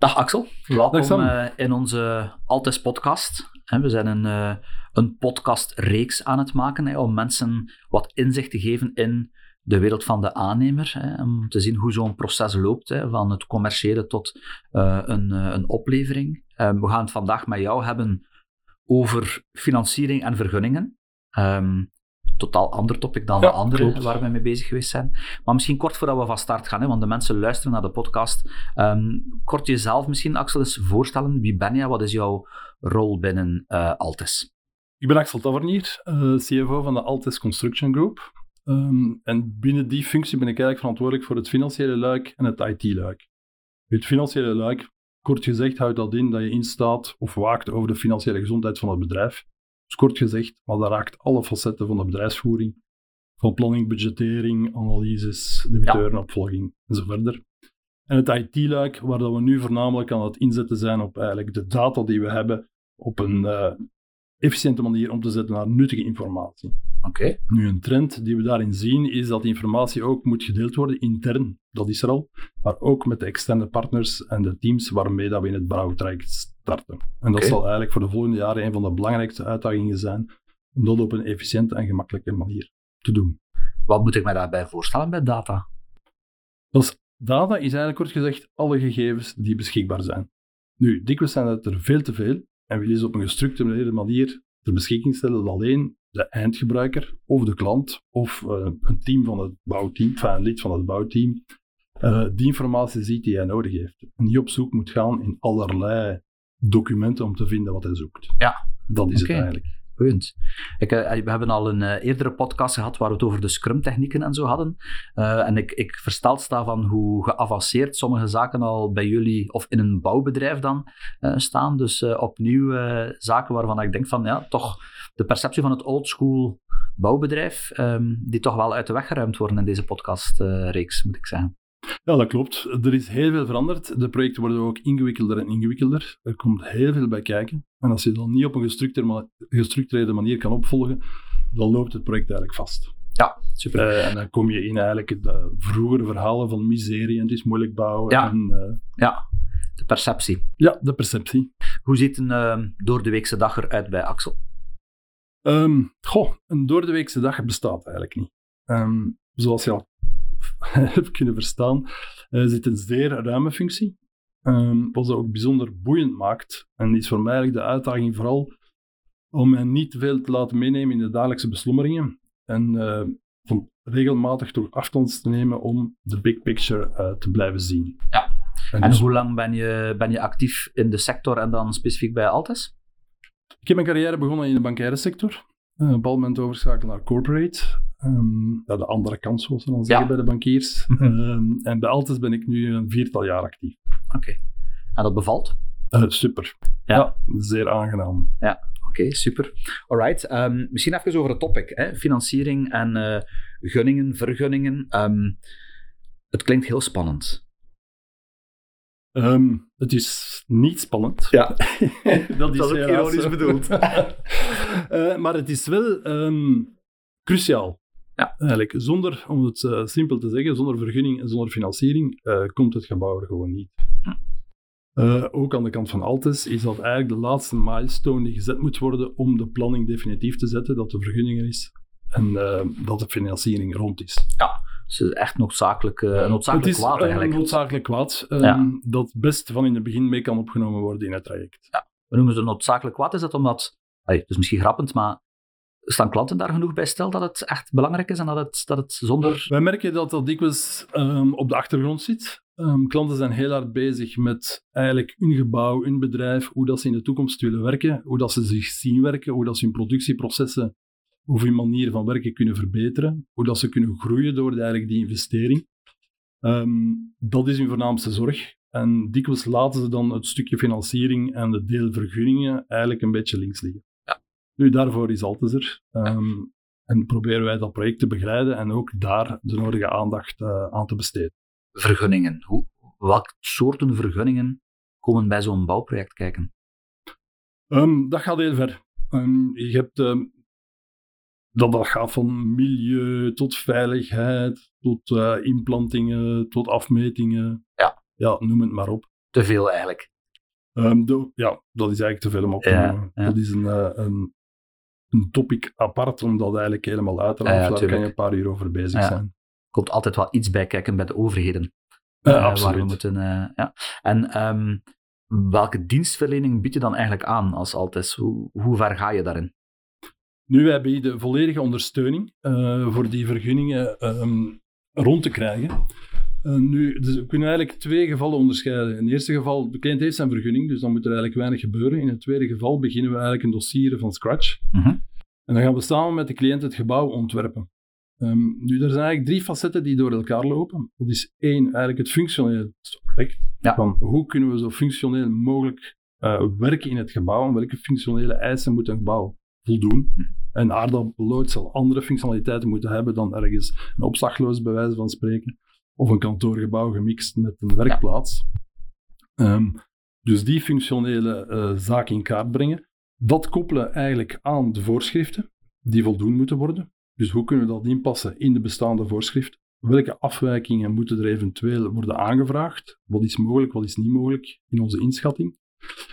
Dag Axel, welkom eh, in onze Altes podcast. We zijn een, eh, een podcastreeks aan het maken hè, om mensen wat inzicht te geven in de wereld van de aannemer. Hè, om te zien hoe zo'n proces loopt, hè, van het commerciële tot eh, een, een oplevering. Eh, we gaan het vandaag met jou hebben over financiering en vergunningen. Ehm, totaal ander topic dan Ja, de andere klopt. waar we mee bezig geweest zijn. Maar misschien kort voordat we van start gaan, hè, want de mensen luisteren naar de podcast. Ehm, kort jezelf misschien, Axel, eens voorstellen. Wie ben jij? Wat is jouw rol binnen eh Altes? Ik ben Axel Tavernier, eh, CFO van de Altis Construction Group. Ehm, en binnen die functie ben ik eigenlijk verantwoordelijk voor het financiële luik en het IT-luik. Het financiële luik, kort gezegd, houdt dat in dat je instaat of waakt over de financiële gezondheid van het bedrijf. Kort gezegd, maar dat raakt alle facetten van de bedrijfsvoering. Van planning, budgettering, analyses, debiteurenopvolging en zo verder. En het IT-luik, waar dat we nu voornamelijk aan het inzetten zijn op eigenlijk de data die we hebben op een eh, efficiënte manier om te zetten naar nuttige informatie. Oké. Nu, een trend die we daarin zien, is dat informatie ook moet gedeeld worden intern, dat is er al, maar ook met de externe partners en de teams waarmee dat we in het bouwtraject starten. En dat zal eigenlijk voor de volgende jaren een van de belangrijkste uitdagingen zijn, om dat op een efficiënte en gemakkelijke manier te doen. Wat moet ik mij daarbij voorstellen bij data? Dus data is eigenlijk kort gezegd alle gegevens die beschikbaar zijn. Nu, dikwijls zijn het er veel te veel en willen ze op een gestructureerde manier ter beschikking stellen dat alleen de eindgebruiker of de klant of eh, een team van het bouwteam, enfin, een lid van het bouwteam, eh, die informatie ziet die hij nodig heeft. En die op zoek moet gaan in allerlei documenten om te vinden wat hij zoekt. Ja. Dat is het eigenlijk. Punt. Ik, eh, we hebben al een eh, eerdere podcast gehad waar we het over de Scrum-technieken en zo hadden. En ik, ik versteld sta van hoe geavanceerd sommige zaken al bij jullie, of in een bouwbedrijf dan, staan. Dus opnieuw zaken waarvan ik denk van, ja, toch de perceptie van het oldschool bouwbedrijf, ehm, die toch wel uit de weg geruimd worden in deze podcastreeks, moet ik zeggen. Ja, dat klopt. Er is heel veel veranderd. De projecten worden ook ingewikkelder en ingewikkelder. Er komt heel veel bij kijken. En als je dat niet op een gestructureerde ma- gestructureerde manier kan opvolgen, dan loopt het project eigenlijk vast. Ja, super. Eh, en dan kom je in eigenlijk de vroegere verhalen van miserie en het is moeilijk bouwen. Ja. En, eh, Ja, de perceptie. ja, de perceptie. Hoe ziet een uh, doordeweekse dag eruit bij Axel? Ehm, goh, een doordeweekse dag bestaat eigenlijk niet. Ehm, zoals je al hebt kunnen verstaan, eh, zit een zeer ruime functie. Ehm, wat dat ook bijzonder boeiend maakt. En is voor mij eigenlijk de uitdaging vooral om mij niet te veel te laten meenemen in de dagelijkse beslommeringen. En eh, van regelmatig toch afstand te nemen om de big picture eh, te blijven zien. Ja. En En dus- hoe lang ben je, ben je actief in de sector en dan specifiek bij Altes? Ik heb mijn carrière begonnen in de bankaire sector. Eh, Op een bepaald moment overschakeld naar corporate. Ehm, ja, de andere kant, zoals ze dan zeggen Ja. bij de bankiers. Mhm. Ehm, en bij Altes ben ik nu een viertal jaar actief. Oké. En dat bevalt? Eh, super. Ja. Ja. zeer aangenaam. Oké, super. Alright. ehm, misschien even over het topic. Hè? Financiering en eh, gunningen, vergunningen. Ehm, het klinkt heel spannend. Ehm, het is niet spannend. Ja. dat is ook helaas ironisch bedoeld. Eh, maar het is wel ehm, cruciaal. Ja. Eigenlijk, zonder, om het eh, simpel te zeggen, zonder vergunning en zonder financiering eh, komt het gebouw er gewoon niet. Eh, ook aan de kant van Altes is dat eigenlijk de laatste milestone die gezet moet worden om de planning definitief te zetten, dat de vergunning er is en dat de financiering rond is. Dus het is echt noodzakelijk, een noodzakelijk het is kwaad eigenlijk. noodzakelijk kwaad ehm, Ja. dat best van in het begin mee kan opgenomen worden in het traject. We noemen het noodzakelijk kwaad. Is dat omdat, allee, dus misschien grappend, maar staan klanten daar genoeg bij stil dat het echt belangrijk is en dat het, dat het zonder... Wij merken dat dat dikwijls ehm, op de achtergrond zit. Ehm, klanten zijn heel hard bezig met eigenlijk hun gebouw, hun bedrijf, hoe dat ze in de toekomst willen werken, hoe dat ze zich zien werken, hoe dat ze hun productieprocessen of hun manier van werken kunnen verbeteren, hoe dat ze kunnen groeien door eigenlijk die investering. Ehm, dat is hun voornaamste zorg. En dikwijls laten ze dan het stukje financiering en de deel vergunningen eigenlijk een beetje links liggen. Nu, daarvoor is Altes er. Ehm, En proberen wij dat project te begeleiden en ook daar de nodige aandacht eh, aan te besteden. Vergunningen. Hoe, welke soorten vergunningen komen bij zo'n bouwproject kijken? Ehm, dat gaat heel ver. Ehm, je hebt, dat, dat gaat van milieu tot veiligheid, tot eh, inplantingen, tot afmetingen. Ja. Ja, noem het maar op. te veel eigenlijk. Um, de, ja, dat is eigenlijk te veel om op te Ja, ja. Dat is een, eh, een, een topic apart om dat eigenlijk helemaal uit te Ja, ja, leggen. Daar kan je een paar uur over bezig Ja. zijn. komt altijd wel iets bij kijken bij de overheden. Eh, Eh, absoluut. Waar we moeten, eh, ja. En ehm, welke dienstverlening bied je dan eigenlijk aan als Altes? Hoe, hoe ver ga je daarin? Nu, wij bieden volledige ondersteuning eh, voor die vergunningen ehm, rond te krijgen. Eh, nu, dus we kunnen eigenlijk twee gevallen onderscheiden. In het eerste geval, de cliënt heeft zijn vergunning, dus dan moet er eigenlijk weinig gebeuren. In het tweede geval beginnen we eigenlijk een dossier van scratch. Mhm. En dan gaan we samen met de cliënt het gebouw ontwerpen. Ehm, nu, er zijn eigenlijk drie facetten die door elkaar lopen. Dat is één, eigenlijk het functionele aspect. Ja. Van hoe kunnen we zo functioneel mogelijk eh, werken in het gebouw en welke functionele eisen moet een gebouw voldoen. Een aardappellood zal andere functionaliteiten moeten hebben dan ergens een opslagloos, bij wijze van spreken. Of een kantoorgebouw gemixt met een werkplaats. Ehm, dus die functionele eh, zaak in kaart brengen. Dat koppelen eigenlijk aan de voorschriften die voldoen moeten worden. Dus hoe kunnen we dat inpassen in de bestaande voorschrift? Welke afwijkingen moeten er eventueel worden aangevraagd? Wat is mogelijk, wat is niet mogelijk in onze inschatting?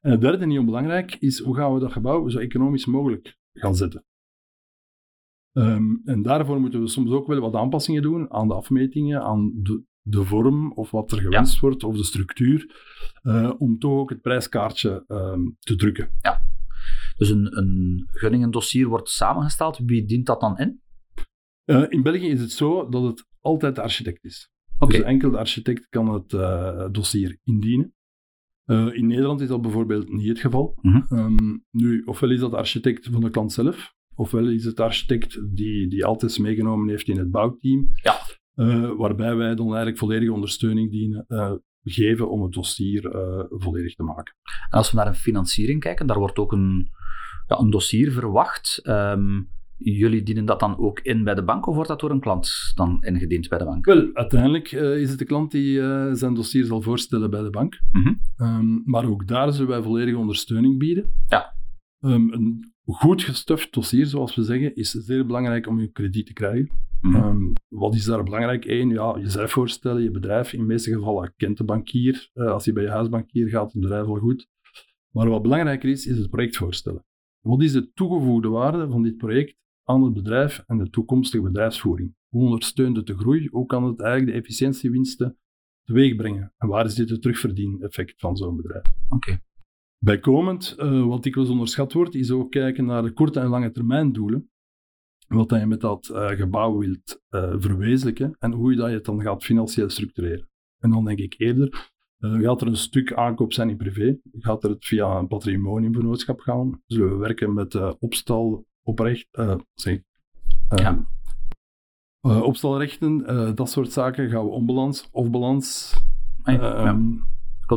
En het derde, niet onbelangrijk, is hoe gaan we dat gebouw zo economisch mogelijk gaan zetten? Ehm, en daarvoor moeten we soms ook wel wat aanpassingen doen aan de afmetingen, aan de, de vorm of wat er gewenst wordt, of de structuur, eh, om toch ook het prijskaartje ehm, te drukken. Dus een, een gunningendossier wordt samengesteld. Wie dient dat dan in? Eh, in België is het zo dat het altijd de architect is. Dus enkel de architect kan het eh, dossier indienen. In Nederland is dat bijvoorbeeld niet het geval. Mhm. Ehm, nu, ofwel is dat de architect van de klant zelf, ofwel is het architect die, die altijd meegenomen heeft in het bouwteam. Ja. Eh, waarbij wij dan eigenlijk volledige ondersteuning dienen, eh, geven om het dossier eh, volledig te maken. En als we naar een financiering kijken, daar wordt ook een, ja, een dossier verwacht. Ehm, jullie dienen dat dan ook in bij de bank of wordt dat door een klant dan ingediend bij de bank? Wel, uiteindelijk is het de klant die zijn dossier zal voorstellen bij de bank. Mhm. Ehm, maar ook daar zullen wij volledige ondersteuning bieden. Ja. Ehm, een goed gestuft dossier, zoals we zeggen, is zeer belangrijk om je krediet te krijgen. Mhm. Ehm, wat is daar belangrijk? Eén, ja, jezelf voorstellen, je bedrijf. In de meeste gevallen kent de bankier. Eh, als je bij je huisbankier gaat, het bedrijf al goed. Maar wat belangrijker is, is het project voorstellen. Wat is de toegevoegde waarde van dit project aan het bedrijf en de toekomstige bedrijfsvoering? Hoe ondersteunt het de groei? Hoe kan het eigenlijk de efficiëntiewinsten teweeg brengen? En waar is dit het terugverdieneffect van zo'n bedrijf? Oké. Bijkomend, eh, wat dikwijls onderschat wordt, is ook kijken naar de korte en lange termijn doelen. Wat dat je met dat eh, gebouw wilt eh, verwezenlijken en hoe je dat je het dan gaat financieel structureren. En dan denk ik eerder, gaat er een stuk aankoop zijn in privé? Gaat er het via een patrimoniumvernootschap gaan? Zullen we werken met opstal, oprecht, zeg, Ja. opstalrechten, dat soort zaken. Gaan we onbalans of balans? Ah, ja. Eh, Ja. ehm,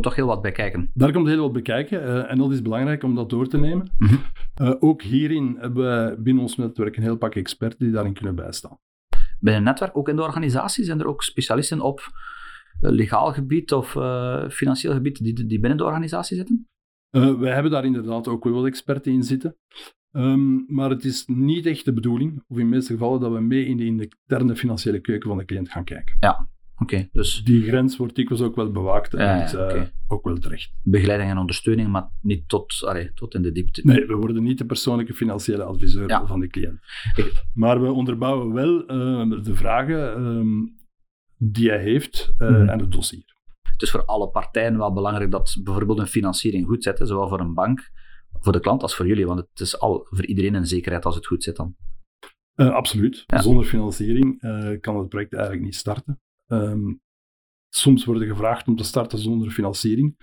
komt toch heel wat bij kijken. daar komt heel wat bekijken eh, en dat is belangrijk om dat door te nemen. Mhm. Eh, ook hierin hebben wij binnen ons netwerk een heel pak experten die daarin kunnen bijstaan. Binnen het netwerk, ook in de organisatie, zijn er ook specialisten op eh, legaal gebied of financieel gebied die, die binnen de organisatie zitten? Wij hebben daar inderdaad ook wel experten in zitten. Ehm, maar het is niet echt de bedoeling, of in de meeste gevallen, dat we mee in de interne financiële keuken van de cliënt gaan kijken. Dus Die grens wordt dikwijls ook wel bewaakt en Ja, eh, ook wel terecht. begeleiding en ondersteuning, maar niet tot, allee, tot in de diepte. Nee, we worden niet de persoonlijke financiële adviseur Ja. van de cliënt. Ik- Maar we onderbouwen wel eh, de vragen ehm, die hij heeft eh, Mhm. en het dossier. Het is voor alle partijen wel belangrijk dat bijvoorbeeld een financiering goed zit, hè, zowel voor een bank, voor de klant als voor jullie, want het is al voor iedereen een zekerheid als het goed zit dan. Absoluut. Zonder financiering kan het project eigenlijk niet starten. Ehm, soms worden gevraagd om te starten zonder financiering.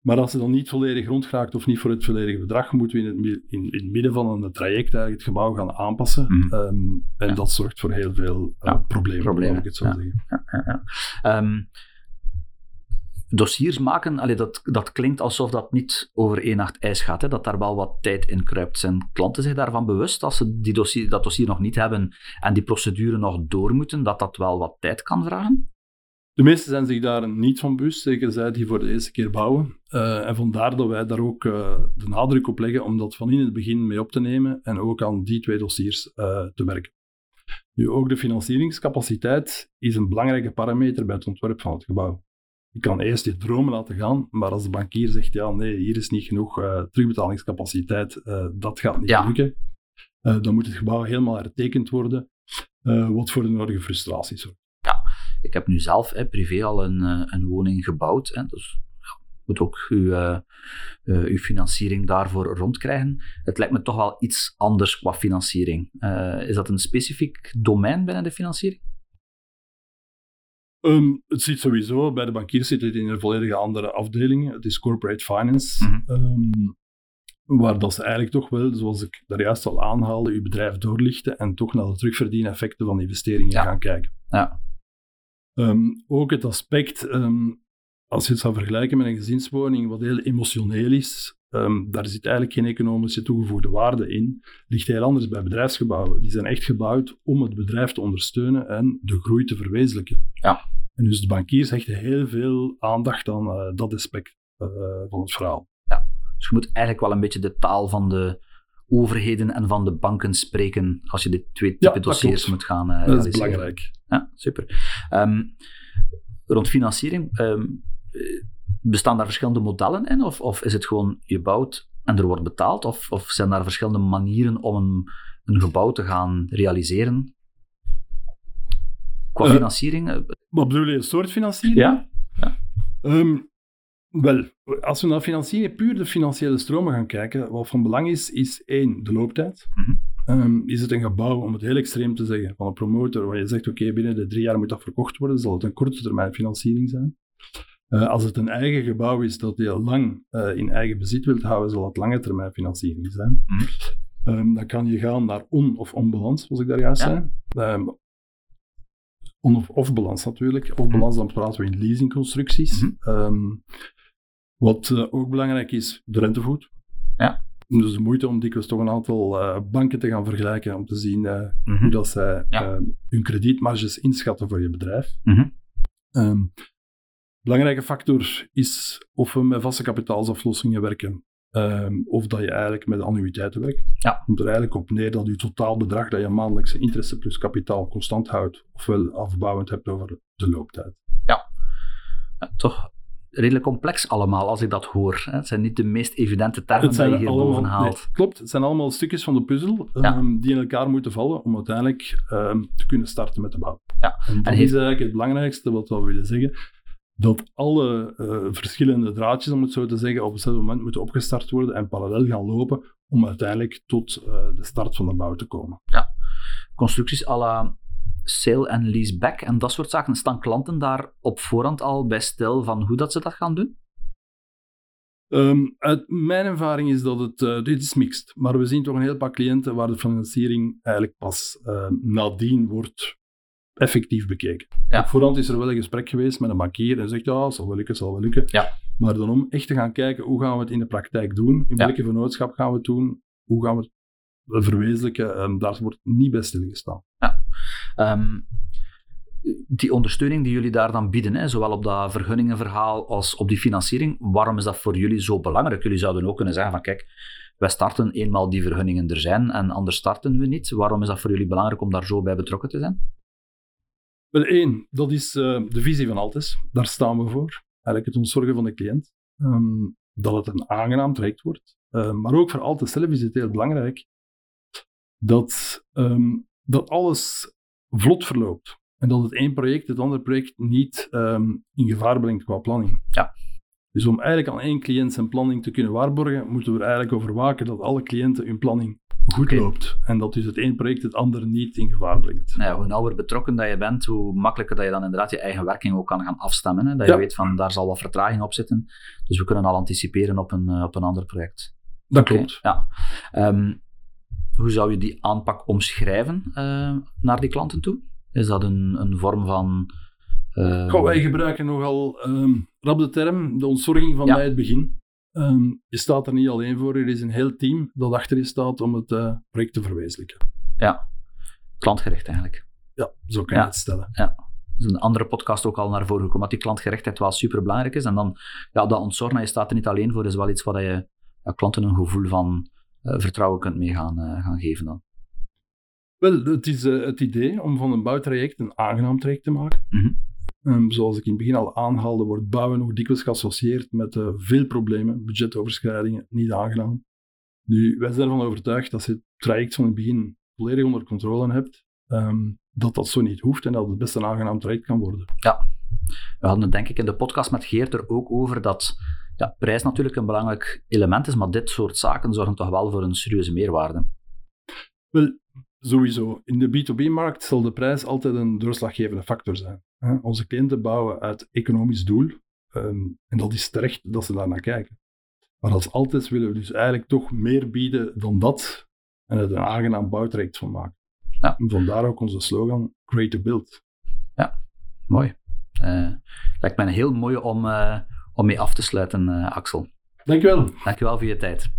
Maar als het dan niet volledig rondgeraakt of niet voor het volledige bedrag, moeten we in het, in, in het midden van een traject eigenlijk het gebouw gaan aanpassen. Mhm. Ehm, en Ja. dat zorgt voor heel veel eh, Ja, problemen, problemen, ik het zo zeggen. Ja, ja, ja. Ehm, dossiers maken, dat, dat klinkt alsof dat niet over één nacht ijs gaat, hè, dat daar wel wat tijd in kruipt. Zijn klanten zich daarvan bewust als ze die dossier, dat dossier nog niet hebben en die procedure nog door moeten, dat dat wel wat tijd kan vragen? De meesten zijn zich daar niet van bewust, zeker zij die voor de eerste keer bouwen. Eh, en vandaar dat wij daar ook eh, de nadruk op leggen om dat van in het begin mee op te nemen en ook aan die twee dossiers eh, te werken. Nu, ook de financieringscapaciteit is een belangrijke parameter bij het ontwerp van het gebouw. Je kan eerst je dromen laten gaan, maar als de bankier zegt, ja nee, hier is niet genoeg uh, terugbetalingscapaciteit, uh, dat gaat niet ja. lukken, uh, dan moet het gebouw helemaal hertekend worden, wat voor de nodige frustratie zorgt. Ja, ik heb nu zelf hè, privé al een, een woning gebouwd, hè, dus moet ook uw, uw financiering daarvoor rondkrijgen. Het lijkt me toch wel iets anders qua financiering. is dat een specifiek domein binnen de financiering? Um, het zit sowieso, bij de bankiers zit het in een volledige andere afdeling. Het is corporate finance. Mm um, waar dat ze eigenlijk toch wel, zoals ik daar juist al aanhaalde, je bedrijf doorlichten en toch naar de terugverdieneffecten van investeringen gaan kijken. Ja. Um, ook het aspect, als je het zou vergelijken met een gezinswoning, wat heel emotioneel is, daar zit eigenlijk geen economische toegevoegde waarde in. Ligt heel anders bij bedrijfsgebouwen. Die zijn echt gebouwd om het bedrijf te ondersteunen en de groei te verwezenlijken. Ja. En dus de bankiers hechten heel veel aandacht aan uh, dat aspect uh, van het verhaal. Ja, dus je moet eigenlijk wel een beetje de taal van de overheden en van de banken spreken als je dit twee type ja, dossiers moet gaan uh, Dat is belangrijk. Ja, super. Um, rond financiering, um, bestaan daar verschillende modellen in? Of, of is het gewoon je bouwt en er wordt betaald? Of, of zijn daar verschillende manieren om een, een gebouw te gaan realiseren? Qua financiering? Wat bedoel je, een soort financiering? Ja. ja. Um, wel, als we naar financiering, puur de financiële stromen gaan kijken, wat van belang is, is één, de looptijd. Mm -hmm. um, is het een gebouw, om het heel extreem te zeggen, van een promotor, waar je zegt, oké, okay, binnen de drie jaar moet dat verkocht worden, zal het een korte termijn financiering zijn. Uh, als het een eigen gebouw is dat je lang uh, in eigen bezit wilt houden, zal het lange termijn financiering zijn. Mm um, dan kan je gaan naar on- of onbalans, zoals ik daar juist ja. zei. Um, on- of, of balans natuurlijk. Of balans, dan praten we in leasingconstructies. Mm -hmm. um, wat uh, ook belangrijk is, de rentevoet. Ja. Dus de moeite om dikwijls toch een aantal uh, banken te gaan vergelijken, om te zien uh, Mhm. hoe dat zij ja. hun kredietmarges inschatten voor je bedrijf. Mm -hmm. Belangrijke factor is of we met vaste kapitaalsaflossingen werken. Um, of dat je eigenlijk met annuïteiten werkt. Ja. komt er eigenlijk op neer dat je totaalbedrag dat je maandelijkse interesse plus kapitaal constant houdt, ofwel afbouwend hebt over de looptijd. Ja, ja toch redelijk complex allemaal als ik dat hoor. Het zijn niet de meest evidente termen die je hier allemaal, boven haalt. Nee, klopt, het zijn allemaal stukjes van de puzzel Ja. um, die in elkaar moeten vallen om uiteindelijk um, te kunnen starten met de bouw. Ja. En dat is eigenlijk het belangrijkste wat we willen zeggen. Dat alle uh, verschillende draadjes, om het zo te zeggen, op hetzelfde moment moeten opgestart worden en parallel gaan lopen om uiteindelijk tot uh, de start van de bouw te komen. Constructies à la sale en leaseback en dat soort zaken. Staan klanten daar op voorhand al bij stil van hoe dat ze dat gaan doen? Um, uit mijn ervaring is dat het, uh, dit is mixed, maar we zien toch een heel paar cliënten waar de financiering eigenlijk pas uh, nadien wordt effectief bekeken. Ja. Op voorhand is er wel een gesprek geweest met een bankier en zegt, ja, zal wel lukken, zal wel lukken. Ja. Maar dan om echt te gaan kijken, hoe gaan we het in de praktijk doen? In Ja. welke vennootschap gaan we het doen? Hoe gaan we het verwezenlijken? Um, daar wordt niet bij stilgestaan. Um, die ondersteuning die jullie daar dan bieden, hè, zowel op dat vergunningenverhaal als op die financiering, waarom is dat voor jullie zo belangrijk? Jullie zouden ook kunnen zeggen van kijk, wij starten eenmaal die vergunningen er zijn en anders starten we niet. Waarom is dat voor jullie belangrijk om daar zo bij betrokken te zijn? Wel één, dat is uh, de visie van Altes. Daar staan we voor. Eigenlijk het ontzorgen van de cliënt. Um, dat het een aangenaam traject wordt. Uh, maar ook voor Altes zelf is het heel belangrijk dat, um, dat alles vlot verloopt. En dat het één project het andere project niet um, in gevaar brengt qua planning. Ja. Dus om eigenlijk aan één cliënt zijn planning te kunnen waarborgen, moeten we er eigenlijk over waken dat alle cliënten hun planning goed okay. loopt. En dat dus het één project het andere niet in gevaar brengt. Nou ja, hoe nauwer betrokken dat je bent, hoe makkelijker dat je dan inderdaad je eigen werking ook kan gaan afstemmen. Hè? Dat je ja. weet van daar zal wat vertraging op zitten. Dus we kunnen al anticiperen op een, uh, op een ander project. Dat okay. klopt. Ja. Um, hoe zou je die aanpak omschrijven uh, naar die klanten toe? Is dat een, een vorm van. Uh... Goh, wij gebruiken nogal um, rap de term, de ontzorging van Ja. bij het begin. Um, je staat er niet alleen voor, er is een heel team dat achter je staat om het uh, project te verwezenlijken. Ja, klantgericht eigenlijk. Ja, zo kan Ja. je het stellen. Ja. Er is een andere podcast ook al naar voren gekomen, dat die klantgerichtheid wel super belangrijk is. En dan, ja, dat ontzorgen, je staat er niet alleen voor, is wel iets wat je ja, klanten een gevoel van uh, vertrouwen kunt mee gaan, uh, gaan geven dan. Wel, het is het idee om van een bouwtraject een aangenaam traject te maken. Mm -hmm. Um, zoals ik in het begin al aanhaalde, wordt bouwen nog dikwijls geassocieerd met uh, veel problemen, budgetoverschrijdingen, niet aangenaam. Nu, wij zijn ervan overtuigd dat je het traject van het begin volledig onder controle hebt, um, dat dat zo niet hoeft en dat het best een aangenaam traject kan worden. Ja, we hadden het denk ik in de podcast met Geert er ook over dat ja, prijs natuurlijk een belangrijk element is, maar dit soort zaken zorgen toch wel voor een serieuze meerwaarde. Wel, sowieso. In de B2B-markt zal de prijs altijd een doorslaggevende factor zijn. Onze cliënten bouwen uit economisch doel ehm, en dat is terecht dat ze daar naar kijken. Maar als altijd willen we dus eigenlijk toch meer bieden dan dat en het een aangenaam bouwtraject van maken. Ja. En vandaar ook onze slogan, Create to Build. Ja, mooi. Uh, lijkt mij een heel mooie om, uh, om mee af te sluiten, uh, Axel. Dankjewel. Dankjewel voor je tijd.